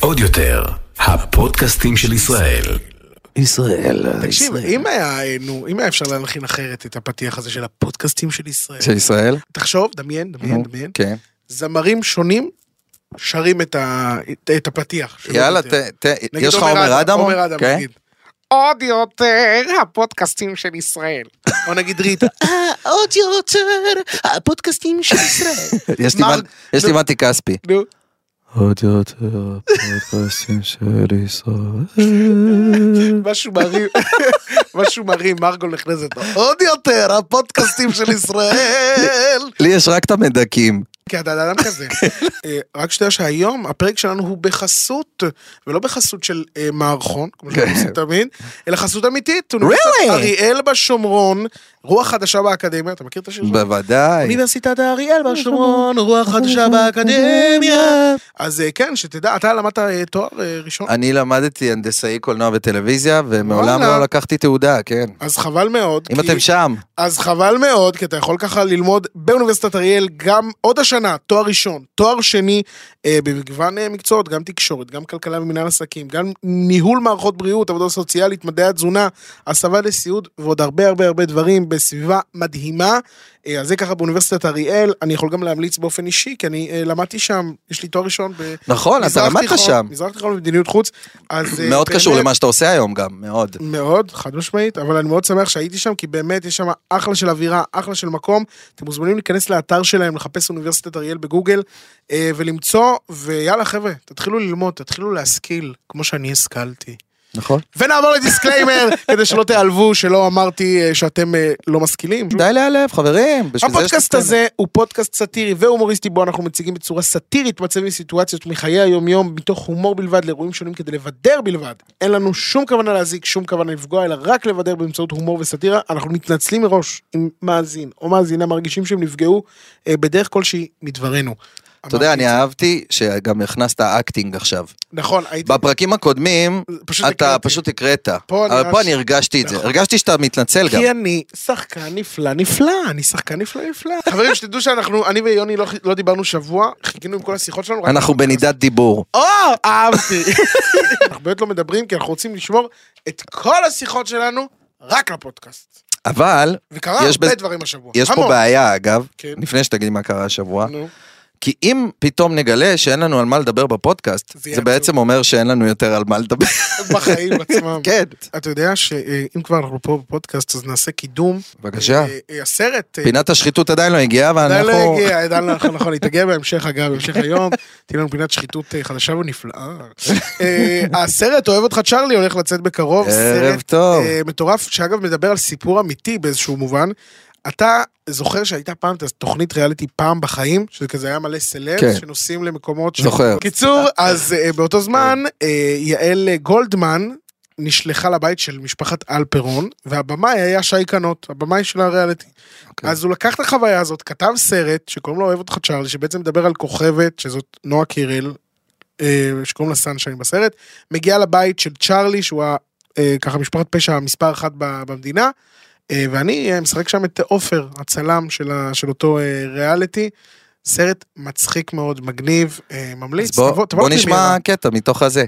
עוד יותר, הפודקאסטים של ישראל. ישראל, תקשיב, ישראל. אם היה, נו, אם היה אפשר להלחין אחרת את הפתיח הזה של הפודקאסטים של ישראל. של ישראל? תחשוב, דמיין, דמיין, נו, דמיין. כן. זמרים שונים שרים את ה- את- הפתיח. יאללה. ת- ת- יש לך עומר אדם? עומר אדם, כן. נגיד. עוד יותר הפודקאסטים של ישראל. או נגיד ריטה. עוד יותר הפודקאסטים של ישראל. יש לי מתי כספי. נו. עוד יותר פודקאסטים של ישראל. משהו מרים, משהו מרים, מרגול נכנסת. עוד יותר הפודקאסטים של ישראל. לי יש רק את המדכים. כי אתה אדם כזה. אה, רק שתדע שהיום הפרק שלנו הוא בחסות, ולא בחסות של אה, מערכון, כמו שאנחנו כן. עושים תמיד, אלא חסות אמיתית. Really? אריאל בשומרון, רוח חדשה באקדמיה, אתה מכיר את השיר שלו? בוודאי. אוניברסיטת אריאל בשומרון, רוח חדשה באקדמיה. אז אה, כן, שתדע, אתה למדת תואר ראשון? אני למדתי הנדסאי קולנוע וטלוויזיה, ומעולם. לא לקחתי תעודה, כן. אז חבל מאוד. אם אתם שם, אז חבל מאוד, כי אתה יכול ככה ללמוד באוניברסיטת אריאל גם עוד השנה, תואר ראשון, תואר שני אה, במגוון אה, מקצועות, גם תקשורת, גם כלכלה ומנהל עסקים, גם ניהול מערכות בריאות, עבודה סוציאלית, מדעי התזונה, הסבה לסיעוד ועוד הרבה הרבה הרבה דברים בסביבה מדהימה. אה, אז זה ככה באוניברסיטת אריאל, אני יכול גם להמליץ באופן אישי, כי אני אה, למדתי שם, יש לי תואר ראשון ב... נכון, אתה למדת תיכון- שם. מזרח תיכון ומדיניות חוץ, אז... אה, מאוד קשור באמת- למה שאתה עושה היום גם, מאוד. מאוד, חד משמעית, אבל אני מאוד שמח שהייתי שם, כי באמת יש שם אחלה של אווירה, אחלה של מקום. אתם מוזמנים להיכנס לאתר שלהם, לחפש אוניברסיטת אריאל בגוגל, אה, ולמצוא, ויאללה חבר'ה, תתחילו ללמוד, תתחילו להשכיל, כמו שאני השכלתי. נכון. ונעבור לדיסקליימר, כדי שלא תיעלבו שלא אמרתי אה, שאתם אה, לא משכילים. די להיעלב, חברים. הפודקאסט. הזה הוא פודקאסט סאטירי והומוריסטי בו אנחנו מציגים בצורה סאטירית מצבים וסיטואציות מחיי היומיום מתוך הומור בלבד לאירועים שונים כדי לבדר בלבד. אין לנו שום כוונה להזיק, שום כוונה לפגוע, אלא רק לבדר באמצעות הומור וסאטירה. אנחנו מתנצלים מראש אם מאזין או מאזינה מרגישים שהם נפגעו אה, בדרך כלשהי מדברנו. אתה יודע, אני. אהבתי שגם הכנסת acting עכשיו. נכון, הייתי... בפרקים הקודמים, פשוט אתה הקראתי. פשוט הקראת. פה אני אבל פה אני הרגשתי את זה. נכון. הרגשתי שאתה מתנצל גם. כי אני שחקן נפלא נפלא, אני שחקן נפלא נפלא. חברים, שתדעו שאנחנו, אני ויוני לא, לא דיברנו שבוע, חיכינו עם כל השיחות שלנו. אנחנו. בנידת דיבור. או, אהבתי. אנחנו באמת לא מדברים, כי אנחנו רוצים לשמור את כל השיחות שלנו רק לפודקאסט. אבל וקרה הרבה דברים השבוע. יש פה. בעיה, אגב, כן. לפני שתגיד מה קרה השבוע, נו, כי אם פתאום נגלה שאין לנו על מה לדבר בפודקאסט, זה זה בעצם אומר שאין לנו יותר על מה לדבר. בחיים עצמם. כן. אתה יודע שאם כבר אנחנו פה בפודקאסט, אז נעשה קידום. בבקשה. אה, אה, הסרט... אה, פינת השחיתות עדיין לא הגיעה, עדיין לא ואנחנו... הגיע, עדיין לא נכון, נכון, היא תגיע בהמשך אגב, בהמשך היום, תהיה לנו פינת שחיתות חדשה ונפלאה. אה, הסרט אוהב אותך צ'ארלי הולך לצאת בקרוב, ערב טוב. מטורף, שאגב מדבר על סיפור אמיתי באיזשהו מובן. אתה זוכר שהייתה פעם את התוכנית ריאליטי פעם בחיים, שזה כזה היה מלא סלב, כן. שנוסעים למקומות... ש- זוכר. קיצור, אז אה, באותו זמן, אה, יעל גולדמן נשלחה לבית של משפחת אלפרון, והבמאי היה שי קנות, הבמאי של הריאליטי. אוקיי. אז הוא לקח את החוויה הזאת, כתב סרט שקוראים לו אוהב אותך צ'ארלי, שבעצם מדבר על כוכבת, שזאת נועה קירל, אה, שקוראים לה סנשיין בסרט, מגיעה לבית של צ'ארלי, שהוא ה- ככה משפחת פשע מספר אחת במדינה, ואני אה, משחק שם את עופר, הצלם של, ה, של אותו אה, ריאליטי. סרט מצחיק מאוד, מגניב, אה, ממליץ. אז בוא- תבוא- תבוא בוא. נשמע קטע מתוך הזה.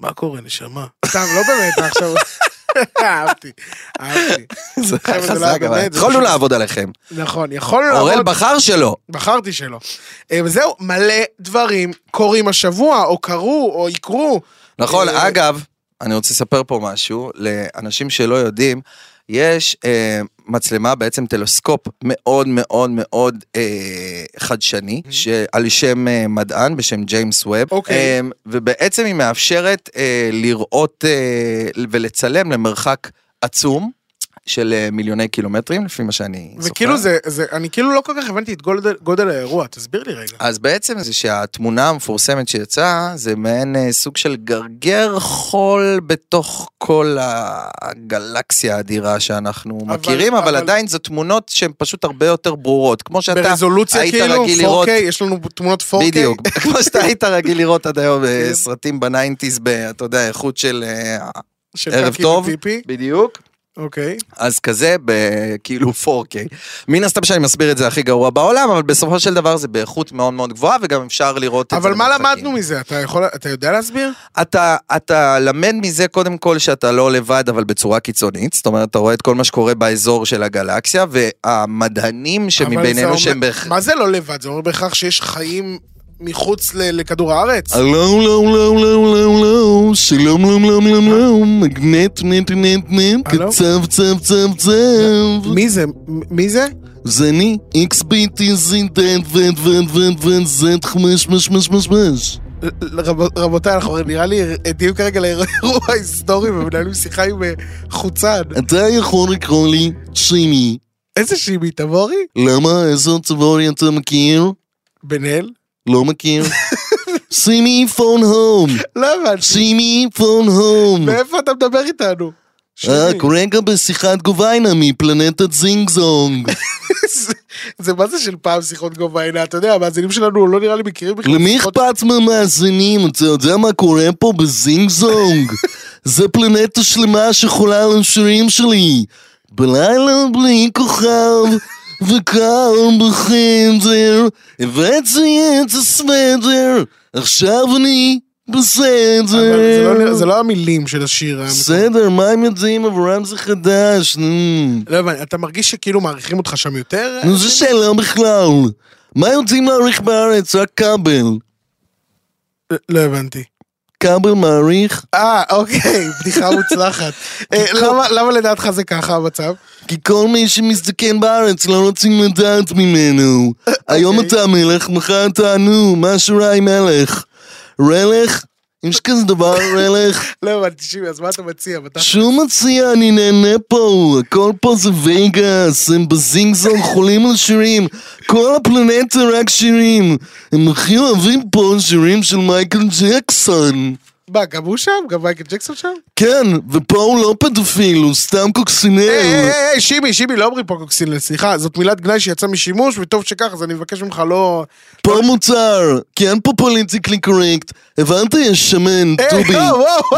מה קורה, נשמה? סתם, לא באמת, עכשיו... אהבתי, אהבתי. זה זה לא חזק, אבל יכולנו לעבוד עליכם. נכון, יכולנו לעבוד, בחר שלו. בחרתי שלא. אה, וזהו, מלא דברים קורים השבוע, או קרו, או יקרו. נכון, אה, אגב, אני רוצה לספר פה משהו, לאנשים שלא יודעים, יש אה, מצלמה, בעצם טלסקופ מאוד מאוד מאוד אה, חדשני, שעל שם אה, מדען בשם ג'יימס ווב, אוקיי. אה, ובעצם היא מאפשרת אה, לראות אה, ולצלם למרחק עצום. של אה, מיליוני קילומטרים, לפי מה שאני זוכר. וכאילו זה, זה, אני כאילו לא כל כך הבנתי את גודל, גודל האירוע, תסביר לי רגע. אז בעצם זה שהתמונה המפורסמת שיצאה, זה מעין אה, סוג של גרגר חול בתוך כל הגלקסיה האדירה שאנחנו אבל- מכירים, אבל, אבל- עדיין זה תמונות שהן פשוט הרבה יותר ברורות. כמו שאתה היית כאילו, רגיל 4K, לראות, יש לנו תמונות 4K. בדיוק, כמו שאתה היית רגיל לראות עד היום כן. בסרטים בניינטיז, אתה יודע, איכות של... אה, של ערב טוב. בדיוק. אוקיי. אז כזה, ב- כאילו 4K. מן הסתם שאני מסביר את זה הכי גרוע בעולם, אבל בסופו של דבר זה באיכות מאוד מאוד גבוהה, וגם אפשר לראות את זה אבל מה במרחקים. למדנו מזה? אתה יכול, אתה יודע להסביר? אתה, אתה למד מזה קודם כל שאתה לא לבד, אבל בצורה קיצונית. זאת אומרת, אתה רואה את כל מה שקורה באזור של הגלקסיה, והמדענים שמבינינו אומר- שהם בהכ... מה זה לא לבד? זה אומר בהכרח שיש חיים מחוץ לכדור הארץ? הלו, לא, לא, לא, לא, לא, שלום, לא, לא, לא, לא, מגנט, נט, נט, נט? קצב, צב, צב, צב. מי זה? מי זה? זה אני, XBTZ, וד, וד, וד, וד, זד, חמש, מש, מש, מש, מש. רב- רבותיי, אנחנו נראה לי עדים כרגע לאירוע היסטורי ומנהלים שיחה עם אה, חוצן. אתה יכול לקרוא לי שימי. איזה שימי, תבורי? למה? איזה צבורי אתה מכיר? בן אל? לא מכיר. שימי פון הום. לא הבנתי. שימי פון הום. מאיפה אתה מדבר איתנו? אה. כרגע בשיחת גוביינה מפלנטת זינג זונג. זה- מה זה של פעם שיחות גובה עינה? אתה יודע, המאזינים שלנו לא נראה לי מכירים בכלל. למי אכפת מהמאזינים? אתה יודע מה קורה פה בזינג זונג? זה פלנטה שלמה שחולה על השירים שלי. בלילה בלי כוכב, וקר בחדר, הבאתי את הסוודר, עכשיו אני אבל זה לא בסדר. זה לא המילים של השיר. בסדר, מה הם יודעים? אברהם זה חדש, נו. לא הבנתי, אתה מרגיש שכאילו מעריכים אותך שם יותר? נו, זו שאלה בכלל. מה יודעים להעריך בארץ? רק כבל. לא הבנתי. כבל מעריך? אה, אוקיי, בדיחה מוצלחת. אה, למה- למה לדעתך זה ככה המצב? כי כל מי שמזדקן בארץ לא רוצים לדעת ממנו. היום אתה מלך, מחר אתה נו, מה שורה עם מלך? רלך? יש כזה דבר, רלך? לא הבנתי, שימי, אז מה אתה מציע? שום מציע, אני נהנה פה, הכל פה זה וגאס, הם בזינגזון חולים על שירים, כל הפלנטה רק שירים, הם הכי אוהבים פה שירים של מייקל ג'קסון. מה, גם הוא שם? גם מייקל ג'קסון שם? כן, ופה הוא לא פדופיל, הוא סתם קוקסינל. היי, היי, היי, שימי, שימי, לא אומרים פה קוקסינל, סליחה, זאת מילת גנאי שיצאה משימוש, וטוב שכך, אז אני מבקש ממך לא... פה מוצר, כי אין פה politically correct. הבנת? יש שמן, טובי,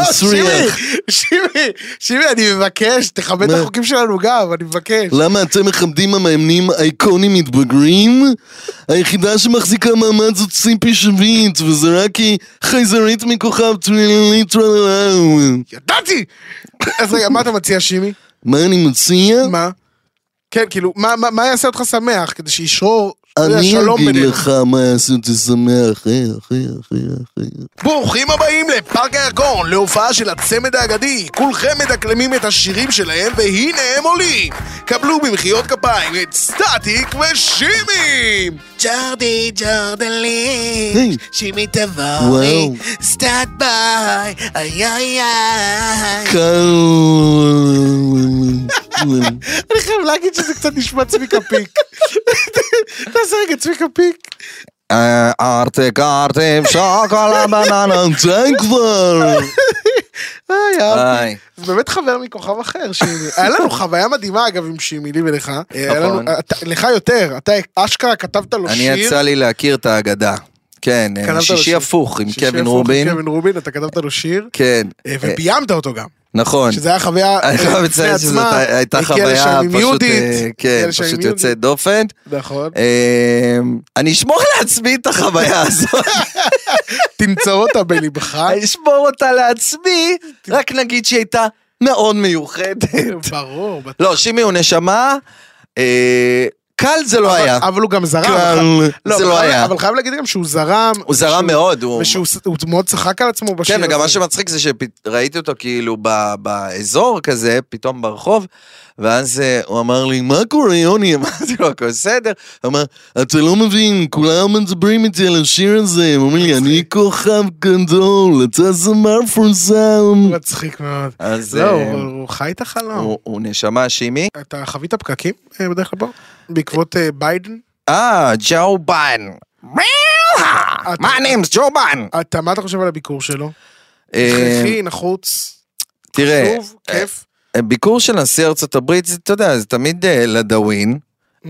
מסריח. שימי, שימי, אני מבקש, תכבד את? החוקים שלנו גם, אני מבקש. למה אתם מכבדים המאמנים אייקונים מתבגרים? היחידה שמחזיקה מעמד זאת ציפי שביט, וזה רק כי חייזרית מכוכב טרללה. ידעתי! אז רגע, מה אתה מציע, שימי? מה אני מציע? מה? כן, כאילו, מה- מה מה יעשה אותך שמח, כדי שישרור אני אגיד? לך מה יעשה אותי שמח, אחי, אחי, אחי, אחי. ברוכים הבאים לפארק הירקון, להופעה של הצמד האגדי. כולכם מדקלמים את השירים שלהם, והנה הם עולים. קבלו במחיאות כפיים את סטטיק ושימי! ג'ורדי ג'ורדלי, היי. שימי. תבורי, סטאט ביי, איי איי איי. אני חייב להגיד שזה קצת נשמע צביקה פיק. תעשה רגע צביקה פיק. אה, ארטיק ארטיק שוקולד בננה. די כבר! איי, אהבתי. היי. זה באמת חבר מכוכב אחר, שימי. היה לנו חוויה מדהימה, אגב, עם שימי, לי ולך. נכון. לך יותר, אתה אשכרה כתבת לו אני שיר. יצא לי להכיר את האגדה. כן, אה, שישי. הפוך עם שישי קווין הפוך, רובין. קווין רובין, אתה כתבת לו שיר, כן. אה, אה, וביימת אותו גם. נכון. שזה היה חוויה אני חייב לציין שזאת עצמה. הייתה חוויה עם פשוט, כן, עם פשוט. יוצאת דופן. נכון. אה, אני אשמור לעצמי את החוויה הזאת, תמצא אותה בליבך. אני אשמור אותה לעצמי, רק נגיד שהיא הייתה מאוד מיוחדת. ברור. לא, שימי הוא נשמה, קל זה לא היה. אבל הוא גם זרם. קל. לא, זה אבל לא חייב- היה. אבל חייב להגיד גם שהוא זרם. הוא זרם מאוד, הוא... ושהוא הוא מאוד צחק על עצמו בשיר כן, הזה. וגם מה שמצחיק זה שראיתי אותו כאילו ב- באזור כזה, פתאום ברחוב, ואז אה, הוא אמר לי, מה קורה יוני? אמרתי לו, הכל בסדר. הוא אמר, אתה לא מבין, כולם מדברים איתי על השיר הזה, הם אומרים לי, אני כוכב גדול, אתה זמר פורסם. מצחיק מאוד. אז לא, אה, הוא הוא חי את החלום. הוא הוא נשמה שימי. אתה חווית פקקים אה, בדרך כלל פה? בעקבות אה, ביידן? אה, ג'ו. אתה- My name's ג'ו בן. אתה, מה אתה חושב על הביקור שלו? אה, הכרחי, נחוץ, חשוב, כיף. אה, ביקור של נשיא ארצות הברית, אתה יודע, זה תמיד לדאווין.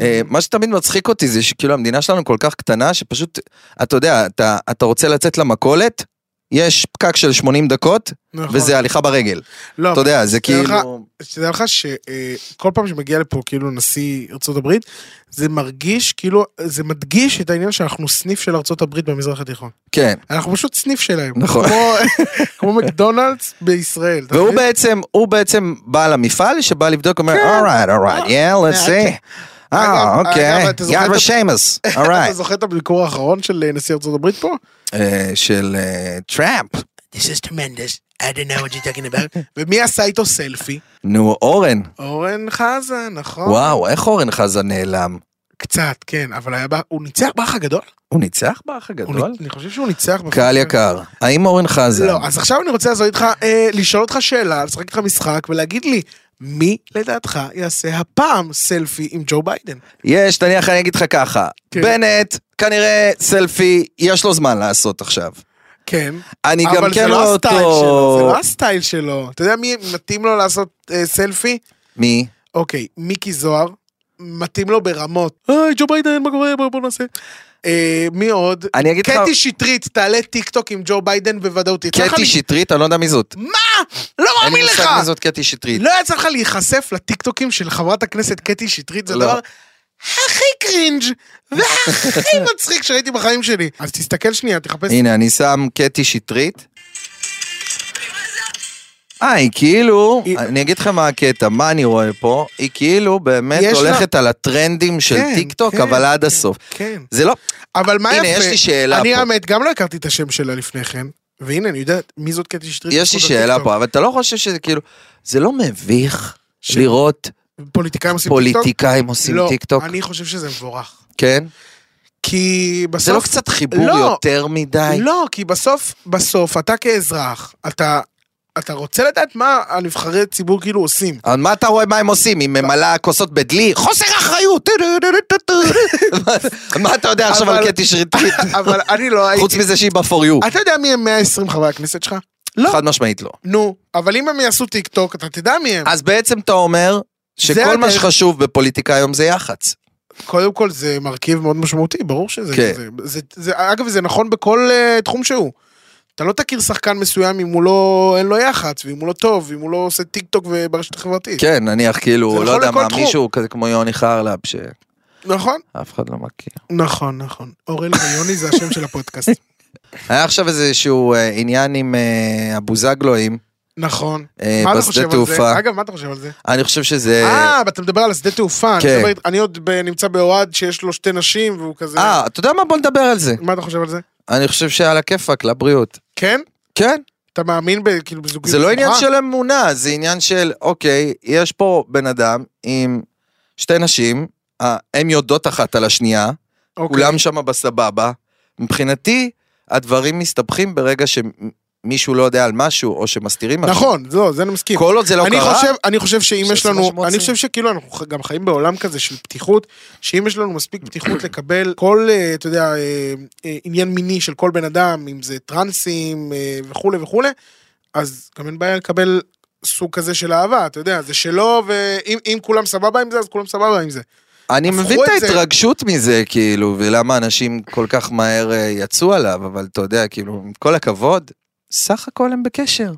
אה, מה שתמיד מצחיק אותי זה שכאילו המדינה שלנו כל כך קטנה, שפשוט, אתה יודע, אתה, אתה רוצה לצאת למכולת, יש פקק של 80 דקות, נכון. וזה הליכה ברגל. לא, אתה יודע, זה לך- כאילו... שתדע לך שכל פעם שמגיע לפה כאילו נשיא ארצות הברית, זה מרגיש כאילו, זה מדגיש את העניין שאנחנו סניף של ארצות הברית במזרח התיכון. כן. אנחנו פשוט סניף שלהם. נכון. כמו, כמו מקדונלדס בישראל. והוא? בעצם, הוא בעצם בעל המפעל שבא לבדוק, אומר, alright, alright, yeah, let's אה, see. אה, אגב, אוקיי, אגב, אתה זוכר יד את ה- ושיימוס, אתה. זוכר את הביקור האחרון של אה, נשיא ארצות הברית פה? אה, של אה, טראמפ. This is tremendous, I don't know what you're talking about. ומי עשה איתו סלפי? נו, אורן. אורן חזן, נכון? וואו, איך אורן חזן נעלם? קצת, כן, אבל היה בא... הוא ניצח באח הגדול? הוא ניצח באח הגדול? אני חושב שהוא ניצח. קהל יקר, האם אורן חזן? לא, אז עכשיו אני רוצה לעזור איתך, אה, לשאול אותך שאלה, לשחק איתך משחק ולהגיד לי, מי לדעתך יעשה הפעם סלפי עם ג'ו ביידן? יש, נניח אני אגיד לך ככה, כן. בנט, כנראה סלפי, יש לו זמן לעשות עכשיו. כן. אני גם אבל כן רואה לא הסטייל שלו, זה אותו... לא הסטייל שלו. אתה יודע מי מתאים לו לעשות אה, סלפי? מי? אוקיי, מיקי זוהר, מתאים לו ברמות. היי, ג'ו ביידן, מה קורה? בוא, בוא נעשה. אה, מי עוד? אני אגיד לך... קטי שטרית תעלה טיק טוק עם ג'ו ביידן בוודאות. קטי לי- שטרית, אני לא יודע מי זאת. מה? לא אין לי מאמין לך! מושג מי זאת קטי שטרית. לא יצא לך להיחשף לטיקטוקים של חברת הכנסת קטי שטרית, זה לא. הדבר הכי cringe והכי מצחיק שראיתי בחיים שלי. אז תסתכל שנייה, תחפש. הנה, אני שם קטי שטרית. אה, היא כאילו, היא- אני אגיד לך מה הקטע, מה אני רואה פה, היא כאילו באמת יש לה- הולכת על הטרנדים של כן, טיק טוק, כן, אבל עד כן, הסוף. כן. זה לא, אבל מה הנה, יפה? יש לי שאלה אני פה. האמת, גם לא הכרתי את השם שלה לפני כן, והנה, אני יודע מי זאת קטי שטרית. יש לי שאלה. פה, אבל אתה לא חושב שזה כאילו, זה לא מביך ש- לראות פוליטיקאים עושים טיקטוק? פוליטיקאים עושים לא, טיק טוק? אני חושב שזה מבורך. כן? כי בסוף... זה לא קצת חיבור לא. יותר מדי? לא, כי בסוף, בסוף, אתה כאזרח, אתה... אתה רוצה לדעת מה הנבחרי ציבור כאילו עושים. אבל מה אתה רואה מה הם עושים? היא ממלאה כוסות בדלי? חוסר אחריות! מה אתה יודע עכשיו על קטי שטרית? אבל אני לא הייתי... חוץ מזה שהיא ב-for you. אתה יודע מי הם 120 חברי הכנסת שלך? לא. חד משמעית לא. נו, אבל אם הם יעשו טיק טוק, אתה תדע מי הם. אז בעצם אתה אומר שכל מה. שחשוב בפוליטיקה היום זה יח"צ. קודם כל זה מרכיב מאוד משמעותי, ברור שזה. כן. זה, זה, זה, אגב, זה נכון בכל אה, תחום שהוא. אתה לא תכיר שחקן מסוים אם הוא לא, אין לו יח"צ, ואם הוא לא טוב, ואם הוא לא עושה טיק טוק ברשת החברתית. כן, נניח כאילו, לא יודע מה, תחום. מישהו כזה כמו יוני חרלב, שאף נכון? אחד לא מכיר. נכון, נכון. אורל ויוני זה השם של הפודקאסט. היה עכשיו איזשהו אה, עניין עם אה, הבוזגלואים, נכון. אה, מה אתה חושב על. זה? אגב, מה אתה חושב על זה? אני חושב שזה... אה, אתה מדבר על השדה תעופה. אני כן. אני עוד נמצא באוהד שיש לו שתי נשים, והוא כזה... אה, אתה יודע מה? בוא נדבר על זה. מה אתה חושב על זה? אני חושב שעל הכיפאק, לבריאות. כן? כן. אתה מאמין ב- כאילו בזוגיות? זה לא עניין? של אמונה, זה עניין של, אוקיי, יש פה בן אדם עם שתי נשים, הן יודעות אחת על השנייה, אוקיי. כולם שם בסבבה. מבחינתי, הדברים מסתבכים ברגע שמישהו לא יודע על משהו, או שמסתירים משהו. נכון, לא, זה אני מסכים. כל עוד זה לא אני קרה, חושב, אני חושב שאם יש לנו. אני חושב שכאילו אנחנו גם חיים בעולם כזה של פתיחות, שאם יש לנו מספיק פתיחות לקבל כל, אה, אתה יודע, אה, אה, עניין מיני של כל בן אדם, אם זה טרנסים וכולי וכולי, אז גם אין בעיה לקבל סוג כזה של אהבה, אתה יודע, זה שלו, ואם אם כולם סבבה עם זה, אז כולם סבבה עם זה. אני מבין את את זה- ההתרגשות מזה, כאילו, ולמה אנשים כל כך מהר יצאו עליו, אבל אתה יודע, כאילו, עם כל הכבוד, סך הכל הם בקשר.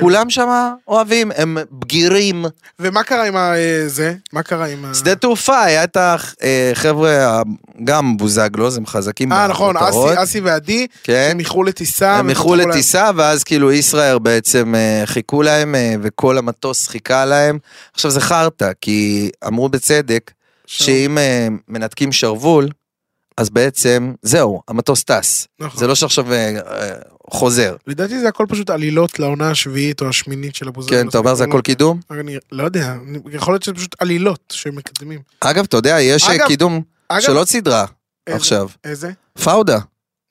כולם שם אוהבים, הם בגירים. ומה קרה עם ה- אה, זה? מה קרה עם ה... שדה תעופה, היה את החבר'ה, גם בוזגלו, הם חזקים אה, נכון, אסי- אסי ועדי, כן? הם איחרו לטיסה. הם איחרו ופתחו להם- לטיסה, ואז כאילו ישראייר בעצם אה, חיכו להם, אה, וכל המטוס חיכה להם. עכשיו זה חרטא, כי אמרו בצדק, שאם אה, מנתקים שרוול, אז בעצם זהו, המטוס טס. נכון. זה לא שעכשיו אה, אה, חוזר. לדעתי זה הכל פשוט עלילות לעונה השביעית או השמינית של הבוזגלו. כן, אתה אומר זה הכל קידום? אני לא יודע, אני- יכול להיות שזה פשוט עלילות שמקדמים. אגב, אתה יודע, יש אה, אגב, קידום אגב, של עוד סדרה איזה- עכשיו. איזה? פאודה.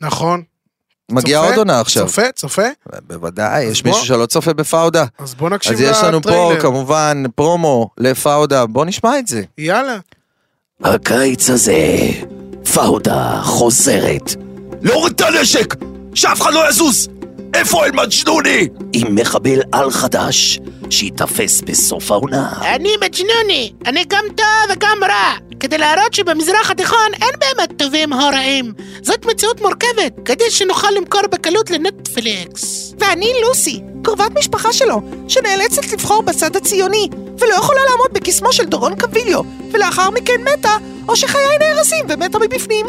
נכון. מגיעה צופה? עוד עונה עכשיו. צופה? צופה? בוודאי, יש בוא- מישהו שלא צופה בפאודה. אז בוא נקשיב אז יש לנו פה לטריילר. כמובן פרומו לפאודה, בוא נשמע את זה. יאללה. הקיץ הזה, פאודה חוזרת. להוריד את הנשק! שאף אחד לא יזוז! איפה אל-מג'נוני? עם מחבל על חדש, שייתפס בסוף העונה. אני מג'נוני, אני גם טוב וגם רע. כדי להראות שבמזרח התיכון אין באמת טובים או רעים. זאת מציאות מורכבת, כדי שנוכל למכור בקלות לנטפליקס. ואני לוסי, קרובת משפחה שלו, שנאלצת לבחור בצד הציוני, ולא יכולה לעמוד בקסמו של דורון קביליו, ולאחר מכן מתה, או שחיי נהרסים ומתה מבפנים.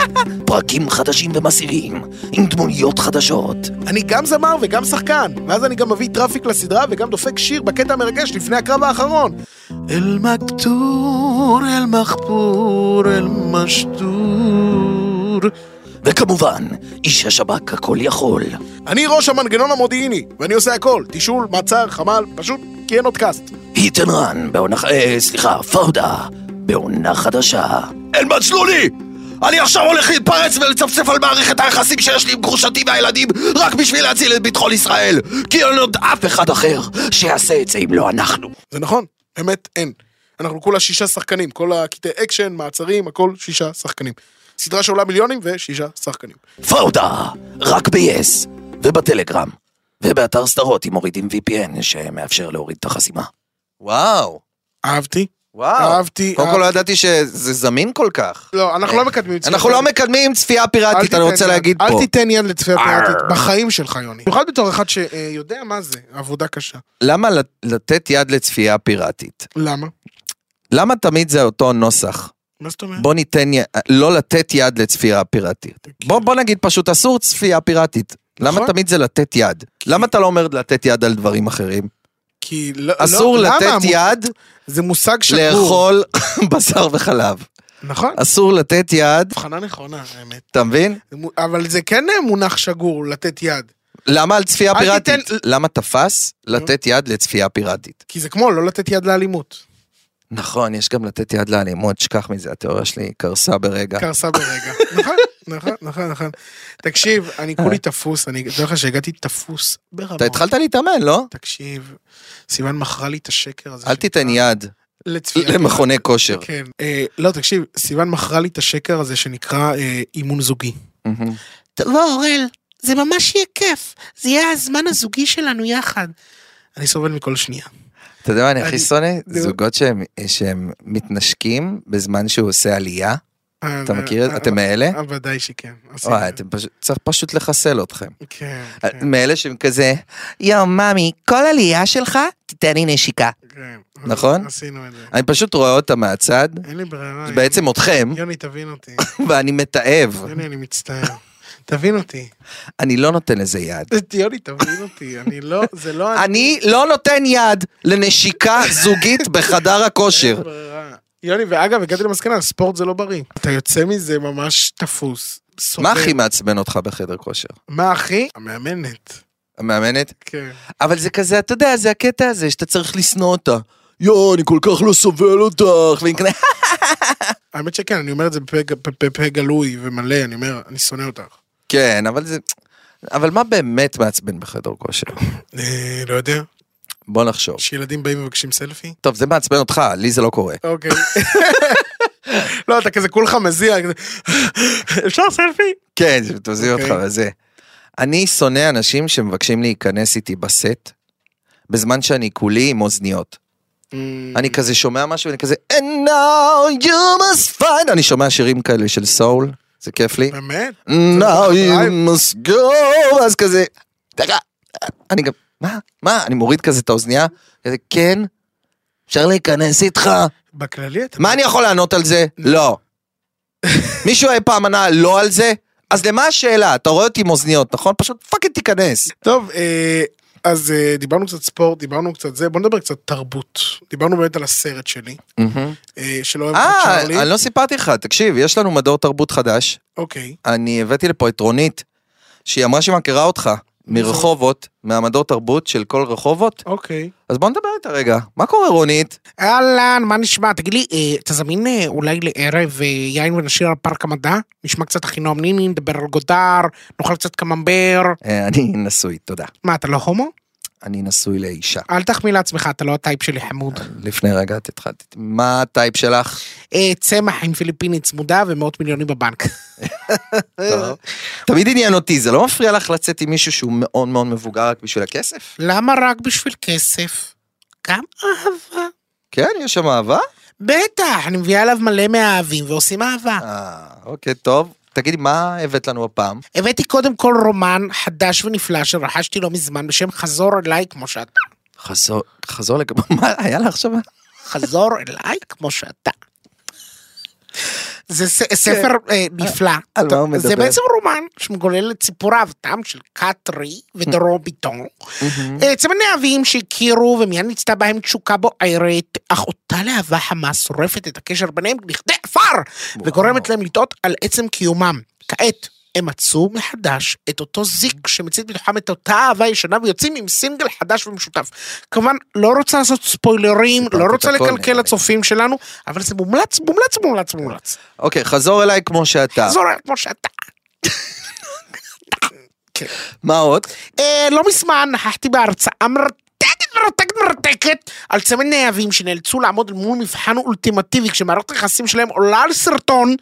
פרקים חדשים ומסעירים, עם דמויות חדשות. אני גם זמר וגם שחקן, ואז אני גם מביא traffic לסדרה וגם דופק שיר בקטע המרגש לפני הקרב האחרון. אל מקטור, אל מחפור, אל משטור. וכמובן, איש השב"כ הכל יכול. אני ראש המנגנון המודיעיני, ואני עושה הכל, תישול, מעצר, חמ"ל, פשוט כי אין עוד קאסט. היטן רן בעונה... אה, סליחה, פאודה, בעונה חדשה. אל-מג'נוני! אני עכשיו הולך להתפרץ ולצפצף על מערכת היחסים שיש לי עם גרושתי והילדים רק בשביל להציל את ביטחון ישראל כי אין עוד אף אחד אחר שיעשה את זה אם לא אנחנו. זה נכון, באמת אין. אנחנו כולה שישה שחקנים, כל הקטעי אקשן, מעצרים, הכל שישה שחקנים. סדרה שעולה מיליונים ושישה שחקנים. פאודה, רק ב-yes ובטלגרם ובאתר סדרות אם מורידים VPN שמאפשר להוריד את החסימה. וואו, אהבתי. וואו. אהבתי, קודם כל לא. ידעתי שזה זמין כל כך. לא, אנחנו לא מקדמים צפייה אנחנו לא פיראטית. מקדמים צפייה פיראטית, אני רוצה יד, להגיד פה. אל תיתן יד לצפייה. פיראטית בחיים שלך, יוני. במיוחד בתור אחד שיודע מה זה, עבודה קשה. למה לת- לתת יד לצפייה פיראטית? למה? למה תמיד זה אותו נוסח? מה זאת אומרת? בוא ניתן, לא לתת יד לצפייה פיראטית. בוא, בוא נגיד פשוט, אסור צפייה פיראטית. למה נכון. תמיד זה לתת יד? למה אתה לא אומר לתת יד על דברים אחרים? כי לא, אסור לא, לתת למה? יד זה מושג שגור. לאכול בשר וחלב. נכון. אסור לתת יד, הבחנה נכונה, האמת. אתה מבין? אבל זה כן מונח שגור, לתת יד. למה על צפייה פיראטית? תיתן- למה תפס לתת יד לצפייה פיראטית? כי זה כמו לא לתת יד לאלימות. נכון, יש גם לתת יד לאלימות, שכח מזה, התיאוריה שלי קרסה ברגע. קרסה ברגע. נכון, נכון, נכון, נכון. תקשיב, אני כולי תפוס, אני אגיד לך שהגעתי תפוס ברמות. אתה התחלת להתאמן, לא? תקשיב, סיוון מכרה לי את השקר הזה. אל תיתן יד לצפייה. למכוני כושר. כן. אה, לא, תקשיב, סיוון מכרה לי את השקר הזה שנקרא אה, אימון זוגי. תבוא אורל, זה ממש יהיה כיף. זה יהיה הזמן הזוגי שלנו יחד. אני סובל מכל שנייה. אתה יודע מה אני הכי שונא? נו. זוגות שהם- מתנשקים בזמן שהוא עושה עלייה. אתה אה, מכיר? את אה, זה? אתם מאלה? אה, ודאי שכן. וואי, אתם פשוט, צריך פשוט לחסל אתכם. כן, אה, כן, מאלה שהם כזה, יואו, ממי, כל עלייה שלך, תיתן לי נשיקה. כן. נכון? עשינו את זה. אני פשוט רואה אותה מהצד, אין לי ברירה. בעצם אתכם, יוני, תבין אותי. ואני מתעב. יוני, אני מצטער. תבין אותי. אני לא נותן לזה יד. יוני, תבין אותי. אני לא, זה לא... אני לא נותן יד לנשיקה זוגית בחדר הכושר. יוני, ואגב, הגעתי למסקנה, ספורט זה לא בריא. אתה יוצא מזה ממש תפוס. סובל. מה הכי מעצבן אותך בחדר כושר? מה הכי? המאמנת. המאמנת? כן. אבל זה כזה, אתה יודע, זה הקטע הזה שאתה צריך לשנוא אותה. יואו, אני כל כך לא סובל אותך. והיא האמת שכן, אני אומר את זה בפה גלוי ומלא, אני אומר, אני שונא אותך. כן, אבל זה... אבל מה באמת מעצבן בחדר כושר? אה, לא יודע, בוא נחשוב. שילדים באים ומבקשים סלפי? טוב, זה מעצבן אותך, לי זה לא קורה. אוקיי. לא, אתה כזה כולך מזיע, אפשר סלפי? כן, זה אותך אוקיי. וזה. אני שונא אנשים שמבקשים להיכנס איתי בסט, בזמן שאני כולי עם אוזניות. אני כזה שומע משהו, ואני כזה, and now you must find, אני שומע שירים כאלה של סול, זה כיף לי. באמת? now you must go, אז כזה, דקה, אני גם, מה, מה, אני מוריד כזה את האוזנייה, כזה, כן, אפשר להיכנס איתך. בכללי אתה... מה אני יכול לענות על זה? לא. מישהו אי פעם ענה לא על זה? אז למה השאלה? אתה רואה אותי עם אוזניות, נכון? פשוט fucking תיכנס. טוב, אה, אז אה, דיברנו קצת ספורט, דיברנו קצת זה, בוא נדבר קצת תרבות. דיברנו באמת על הסרט שלי, אה, שלא אוהב את אה, צ'ארלי. אני לא סיפרתי לך, תקשיב, יש לנו מדור תרבות חדש. אוקיי. אני הבאתי לפה את רונית, שהיא אמרה שהיא מכירה אותך מרחובות, מהמדור תרבות של כל רחובות. אוקיי. אז בוא נדבר איתה רגע. מה קורה רונית? אהלן, מה נשמע? תגיד לי, אה, אתה זמין אה, אולי לערב אה, יין ונשיר על פארק המדע? נשמע קצת אחינועם ניני, נדבר על גודר, נאכל קצת קממבר. אה, אני נשוי, תודה. מה, אתה לא הומו? אני נשוי לאישה. אל תחמיא לעצמך, אתה לא ה type שלי חמוד. לפני רגע את התחלת. מה ה type שלך? אה, צמח עם פיליפינית צמודה ומאות מיליונים בבנק. תמיד עניין אותי, זה לא מפריע לך לצאת עם מישהו שהוא מאוד מאוד מבוגר רק בשביל הכסף? למה רק בשביל כסף? גם אהבה. כן, יש שם אהבה? בטח, אני מביאה אליו מלא מאהבים ועושים אהבה. אה, אוקיי, טוב. תגידי, מה הבאת לנו הפעם? הבאתי קודם כל רומן חדש ונפלא שרכשתי לא מזמן בשם חזור אליי כמו שאתה. חזור, חזור לג... מה היה לך עכשיו? חזור אליי כמו שאתה. זה ספר אה, נפלא. על מה הוא זה מדבר? בעצם רומן שמגולל את סיפור אהבתם של קטרי ודרור ביטון. אה, צמד נאהבים שהכירו ומיד נצתה בהם תשוקה בוערת, אך אותה להבה חמה שורפת את הקשר ביניהם לכדי עפר, וגורמת להם לטעות על עצם קיומם. כעת. הם מצאו מחדש את אותו זיק שמצית בתוכם את אותה אהבה ישנה ויוצאים עם סינגל חדש ומשותף. כמובן, לא רוצה לעשות ספוילרים, לא רוצה לקלקל. לצופים שלנו, אבל זה מומלץ, מומלץ, מומלץ, מומלץ. אוקיי, חזור אליי כמו שאתה. חזור אליי כמו שאתה. מה עוד? אה, לא מזמן נכחתי בהרצאה מרתקת, מרתקת, על צמד נאהבים שנאלצו לעמוד מול מבחן אולטימטיבי כשמערכת היחסים שלהם עולה על סרטון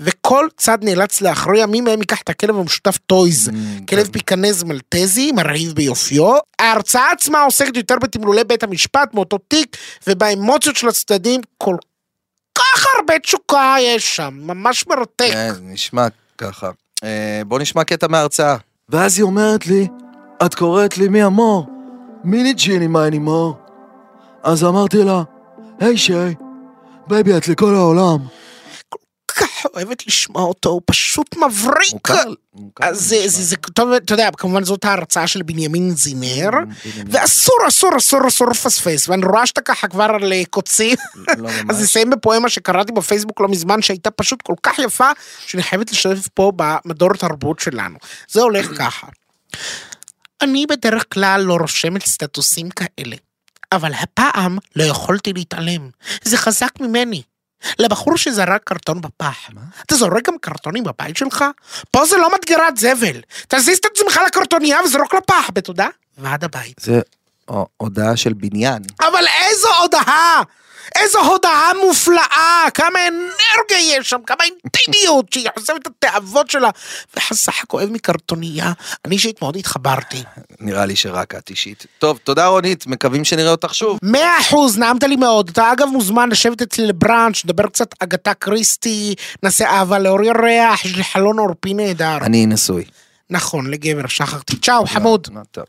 וכל צד נאלץ להכריע מי מהם ייקח את הכלב המשותף טויז. כלב פקינז מלטזי, מרהיב ביופיו. ההרצאה עצמה עוסקת יותר בתמלולי בית המשפט מאותו תיק ובאמוציות של הצדדים כל כך הרבה תשוקה יש שם, ממש מרתק. כן, נשמע ככה. אה, בוא נשמע קטע מההרצאה. ואז היא אומרת לי, את קוראת לי מי מיני ג'יני מיני מור. אז אמרתי לה, היי שי, בייבי את לכל העולם. כך אוהבת לשמוע אותו, הוא פשוט מבריק. מוכר, מוכר. אז זה, זה, זה, טוב, אתה יודע, כמובן זאת ההרצאה של בנימין זינר, ואסור, אסור, אסור, אסור לפספס, ואני רואה שאתה ככה כבר על אה, קוצים, לא אז ממש. נסיים בפואמה שקראתי בפייסבוק לא מזמן, שהייתה פשוט כל כך יפה, שאני חייבת לשתף פה במדור תרבות שלנו. זה הולך ככה. אני בדרך כלל לא רושמת סטטוסים כאלה, אבל הפעם לא יכולתי להתעלם. זה חזק ממני. לבחור שזרק קרטון בפח. אתה זורק גם קרטונים בבית שלך? פה זה לא מדגרת זבל. תזיז את עצמך לקרטוניה וזרוק לפח, בתודה. ועד הבית. זה הו- הודעה של בניין. אבל איזו הודעה! איזו הודעה מופלאה! כמה אנרגיה יש שם, כמה אינטימיות שהיא חושפת את התאוות שלה. וחסך כואב מקרטונייה. אני אישית מאוד התחברתי. נראה לי שרק את אישית. טוב, תודה רונית, מקווים שנראה אותך שוב. מאה אחוז, נעמת לי מאוד. אתה אגב מוזמן לשבת אצלי לבראנץ', נדבר קצת אגתה קריסטי, נעשה אהבה לאור ירח, יש לי חלון עורפי נהדר. אני נשוי. נכון, לגבר, שכחתי. צ'או, חמוד. לא, טוב.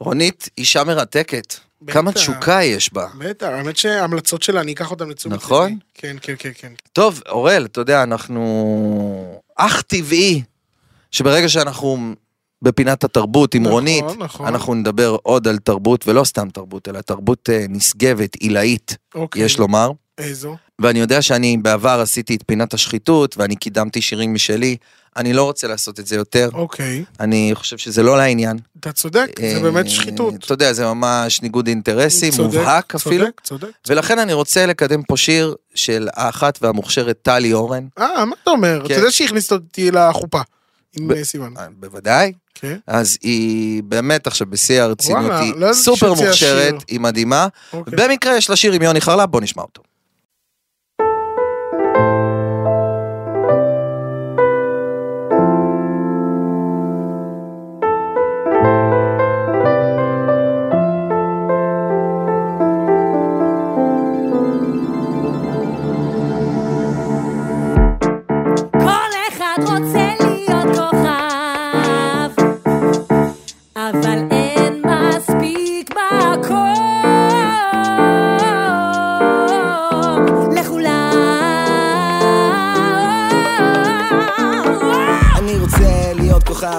רונית, אישה מרתקת. כמה. תשוקה יש בה. בטח, האמת שההמלצות שלה, אני אקח אותן לתשומת ליבי. נכון? כן, כן, כן, כן. טוב, אוראל, אתה יודע, אנחנו... אך טבעי שברגע שאנחנו בפינת התרבות עם נכון, רונית, נכון. אנחנו נדבר עוד על תרבות, ולא סתם תרבות, אלא תרבות אה, נשגבת, עילאית, אוקיי. יש לומר. איזו? ואני יודע שאני בעבר עשיתי את פינת השחיתות, ואני קידמתי שירים משלי. אני לא רוצה לעשות את זה יותר. אוקיי. אני חושב שזה לא לעניין. אתה צודק, זה אה, באמת שחיתות. אתה יודע, זה ממש ניגוד אינטרסים, צודק, מובהק אפילו. צודק, צודק. ולכן אני רוצה לקדם פה שיר של האחת והמוכשרת טלי אורן. אה, מה אתה אומר? כן. אתה יודע שהכניסת אותי לחופה. עם ב- סיוון. אה, בוודאי. כן. אז היא באמת עכשיו בשיא הרצינות, היא לא סופר מוכשרת. היא מדהימה. אוקיי. במקרה יש לה שיר עם יוני חרלב, בוא נשמע אותו.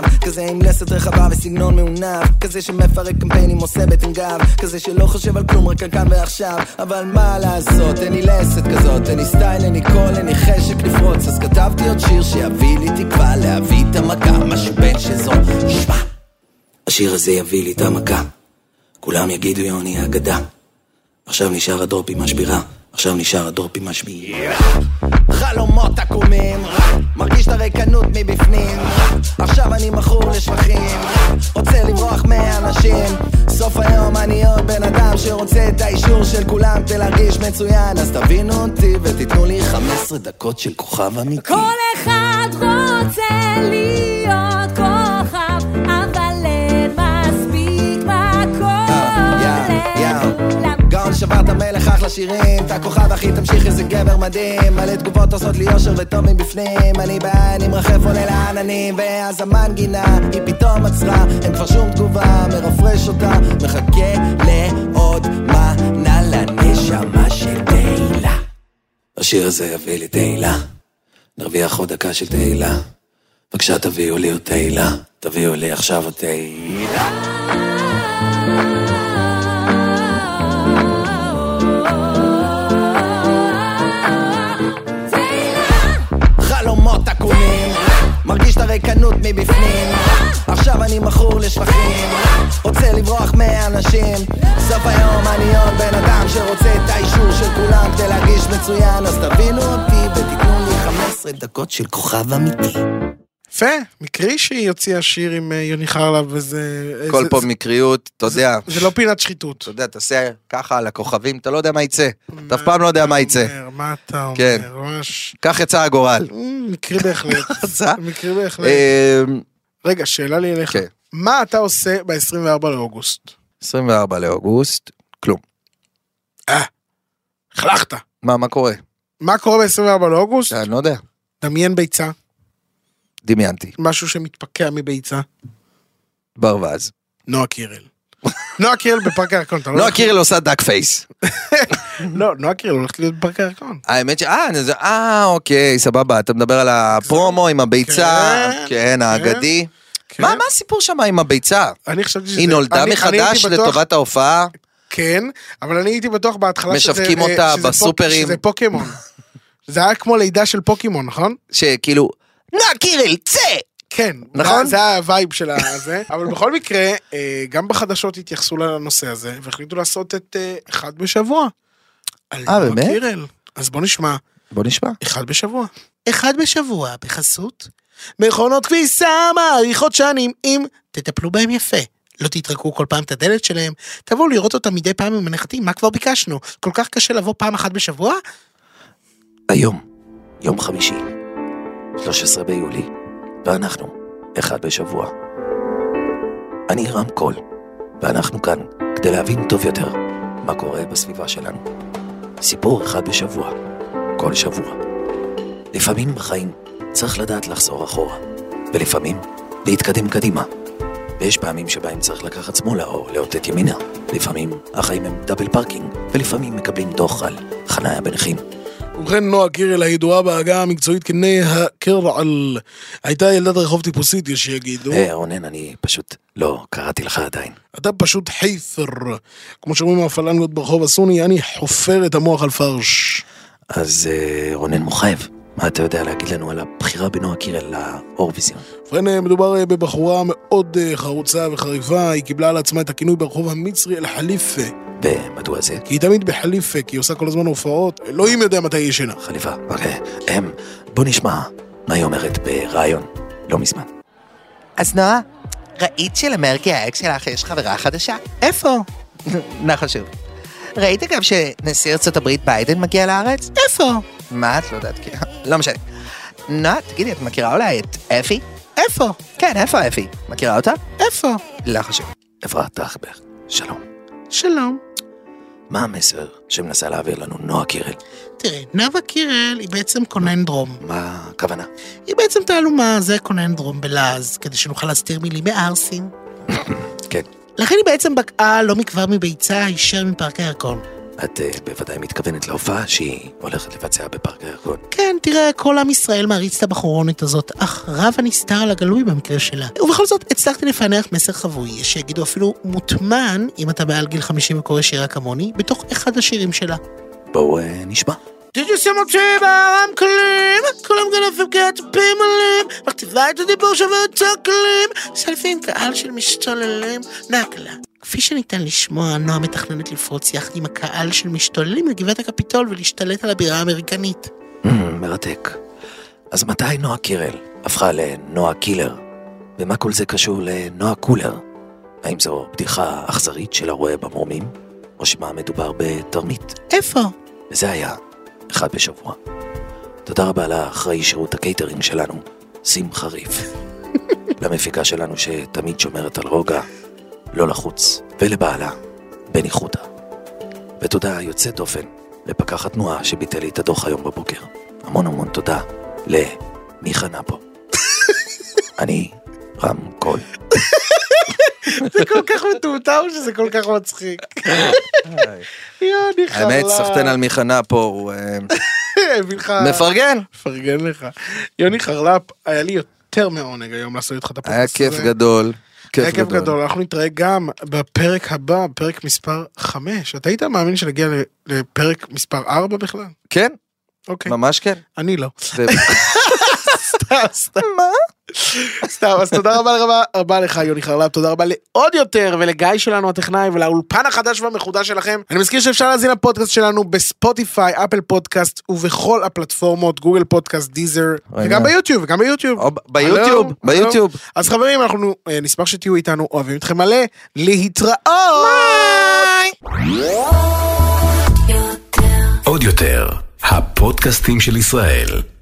כוכב, כזה עם לסת רחבה וסגנון מעונב. כזה שמפרק קמפיינים עושה בטן גב. כזה שלא חושב על כלום רק על כאן ועכשיו. אבל מה לעשות, אין לי לסת כזאת אין לי סטייל, אין לי קול, אין לי חשק לפרוץ. אז כתבתי עוד שיר שיביא לי תקווה להביא את המכה, משהו בין שזו. שמע. השיר הזה יביא לי את המכה. כולם יגידו יוני אגדה. עכשיו נשאר ה drop עם השבירה. עכשיו נשאר ה drop עם השבירה חלומות עקומים, מרגיש את הריקנות מבפנים. עכשיו אני מכור לשבחים רוצה לברוח מאנשים סוף היום אני עוד בן אדם שרוצה את האישור של כולם כדי להרגיש מצוין. אז תבינו אותי ותיתנו לי 15 דקות של כוכב אמיתי. כל אחד רוצה להיות שברת מלך אחלה שירים. אתה כוכב אחי תמשיך איזה גבר מדהים. מלא תגובות עושות לי אושר וטוב מבפנים אני בעין עם רחף עולה לעננים ואז המנגינה היא פתאום עצרה. אין כבר שום תגובה מרפרש אותה מחכה לעוד מנה לנשמה של תהילה. השיר הזה יביא לי תהילה. נרוויח עוד דקה של תהילה. בבקשה תביאו לי עוד תהילה. תביאו לי עכשיו עוד תהילה הריקנות מבפנים. עכשיו אני מכור לשבחים רוצה לברוח מאנשים סוף היום אני עוד בן אדם שרוצה את האישור של כולם כדי להרגיש מצוין. אז תבינו אותי ותיתנו לי 15 דקות של כוכב אמיתי יפה, מקרי שהיא הוציאה שיר עם אה, יוני חרלב וזה... כל זה- פה מקריות, אתה יודע, זה לא פינת שחיתות. אתה יודע, תעשה ככה על הכוכבים, אתה לא יודע מה יצא. אתה אף פעם לא יודע מה יצא. מה אתה אומר? כן. ממש... כך יצא הגורל. אמ, מקרי בהחלט. מקרי בהחלט. אמ, רגע, שאלה לי אליך. כן. מה אתה עושה ב-24 לאוגוסט? 24 לאוגוסט, כלום. החלכת. מה, מה קורה? מה קורה ב-24 לאוגוסט? אני לא יודע. דמיין ביצה, דמיינתי. משהו שמתפקע מביצה. ברווז. נועה קירל. נועה קירל בפארק הירקון. לא נועה קירל עושה duck face. לא, נועה קירל הולכת להיות בפארק הירקון. האמת ש... אה, אה, אוקיי, סבבה, אתה מדבר על הפרומו עם הביצה. כן, כן, האגדי. כן. מה הסיפור שם עם הביצה? אני חשבתי שזה... היא נולדה מחדש לטובת ההופעה? כן, אבל אני הייתי בטוח בהתחלה שזה... משווקים אה, אותה פוק- בסופרים. שזה פוקימון. זה היה כמו לידה של פוקימון, נכון? שכאילו, נועה קירל, צא! כן, נכון? זה- ה vibe של הזה, אבל בכל מקרה, אה, גם בחדשות התייחסו לנושא הזה, והחליטו לעשות את אה, אחד בשבוע. אה, באמת? קירל. אז בוא נשמע, בוא נשמע. אחד בשבוע. אחד בשבוע, בחסות. מכונות כביסה מאריכות שנים, אם תטפלו בהם יפה. לא תטרקו כל פעם את הדלת שלהם, תבואו לראות אותם מדי פעם עם הנחתים, מה כבר ביקשנו? כל כך קשה לבוא פעם אחת בשבוע? היום, יום חמישי, 13 ביולי, ואנחנו, אחד בשבוע. אני רם קול, ואנחנו כאן כדי להבין טוב יותר מה קורה בסביבה שלנו. סיפור אחד בשבוע, כל שבוע. לפעמים בחיים צריך לדעת לחזור אחורה, ולפעמים להתקדם קדימה. ויש פעמים שבהם צריך לקחת שמאלה או לאותת ימינה. לפעמים החיים הם double parking, ולפעמים מקבלים דוח על חניה בנכים. ובכן, נועה קירל הידועה בעגה המקצועית כנאה הקרעל. הייתה ילדת רחוב טיפוסית, יש שיגידו. אה, רונן, אני פשוט לא קראתי לך עדיין. אתה פשוט חייפר. כמו שאומרים הפלנגות ברחוב הסוני, אני חופר את המוח על פרש. אז אה, רונן מוחייב, מה אתה יודע להגיד לנו על הבחירה בנועה קירל לאורוויזיון? ובכן, אה, מדובר אה, בבחורה מאוד אה, חרוצה וחריפה, היא קיבלה על עצמה את הכינוי ברחוב המצרי אל-חליפה. ומדוע זה? כי היא תמיד בחליפה, כי היא עושה כל הזמן הופעות, אלוהים יודע מתי היא ישנה. חליפה. אוקיי. הם, בוא נשמע מה היא אומרת בריאיון לא מזמן. אז נועה, ראית שלמרגי האקס שלך יש חברה חדשה? איפה? חשוב. ראית גם שנשיא ארצות הברית ביידן מגיע לארץ? איפה? מה את לא יודעת? כי- לא משנה. נועה, תגידי, את מכירה אולי את אפי? איפה? כן, איפה אפי? מכירה אותה? איפה? לא חשוב. אפרת טרכבר, שלום. שלום. מה המסר שמנסה להעביר לנו נועה קירל? תראה, נאוה קירל היא בעצם קוננדרום. מה הכוונה? היא בעצם תעלומה, זה קוננדרום בלעז, כדי שנוכל להסתיר מילים מערסים. כן. לכן היא בעצם בקעה לא מכבר מביצה הישר מפארק הירקון. את אה, בוודאי מתכוונת להופעה שהיא הולכת לבצע בפארק הירקון. כן, תראה, כל עם ישראל מעריץ את הבחורונת הזאת, אך רב הנסתר על הגלוי במקרה שלה. ובכל זאת, הצלחתי לפענח מסר חבוי, שיגידו אפילו מוטמן, אם אתה מעל גיל 50 וקורא שירה כמוני, בתוך אחד השירים שלה. בואו אה, נשמע. תשים אותי ברמקולים, כולם גנבים כתבים עלים, מכתיבה את הדיבור שווה צקלים, סלפי עם קהל של משתוללים, נקלה. כפי שניתן לשמוע, נועה מתכננת לפרוץ יחד עם הקהל של משתוללים לגבעת הקפיטול ולהשתלט על הבירה האמריקנית. Mm, מרתק. אז מתי נועה קירל הפכה לנועה קילר ומה כל זה קשור לנועה קולר? האם זו בדיחה אכזרית של הרועה במרומים? או שמא מדובר בתרמית? איפה? וזה היה אחד בשבוע. תודה רבה לאחראי שירות הקייטרינג שלנו, שים חריף. למפיקה שלנו שתמיד שומרת על רוגע, לא לחוץ, ולבעלה, בני חוטה. ותודה יוצאת דופן לפקח התנועה שביטל לי את הדוח היום בבוקר. המון המון תודה למיכה נפו. אני רם קול. זה כל כך מטומטם שזה כל כך מצחיק. יוני חרלה. האמת, סחטיין על מיכה נפו, הוא אה. מפרגן. מפרגן לך. יוני חרלפ, היה לי יותר מעונג היום לעשות איתך את הפודקאסט היה הזה. כיף גדול. כיף גדול. אנחנו נתראה גם בפרק הבא, פרק מספר 5. אתה היית מאמין שנגיע לפרק מספר 4 בכלל? כן, אוקיי. ממש כן. אני לא. סתם, סתם. מה? סתם, אז תודה רבה רבה, רבה לך יוני חרלב, תודה רבה לעוד יותר ולגיא שלנו הטכנאי ולאולפן החדש והמחודש שלכם. אני מזכיר שאפשר להזין לפודקאסט שלנו בספוטיפיי, אפל פודקאסט ובכל הפלטפורמות, גוגל פודקאסט, דיזר. וגם ביוטיוב, וגם ביוטיוב. ביוטיוב, ביוטיוב. אז חברים, אנחנו אה, נשמח שתהיו איתנו, אוהבים אתכם מלא, להתראות! עוד יותר, הפודקאסטים של ישראל.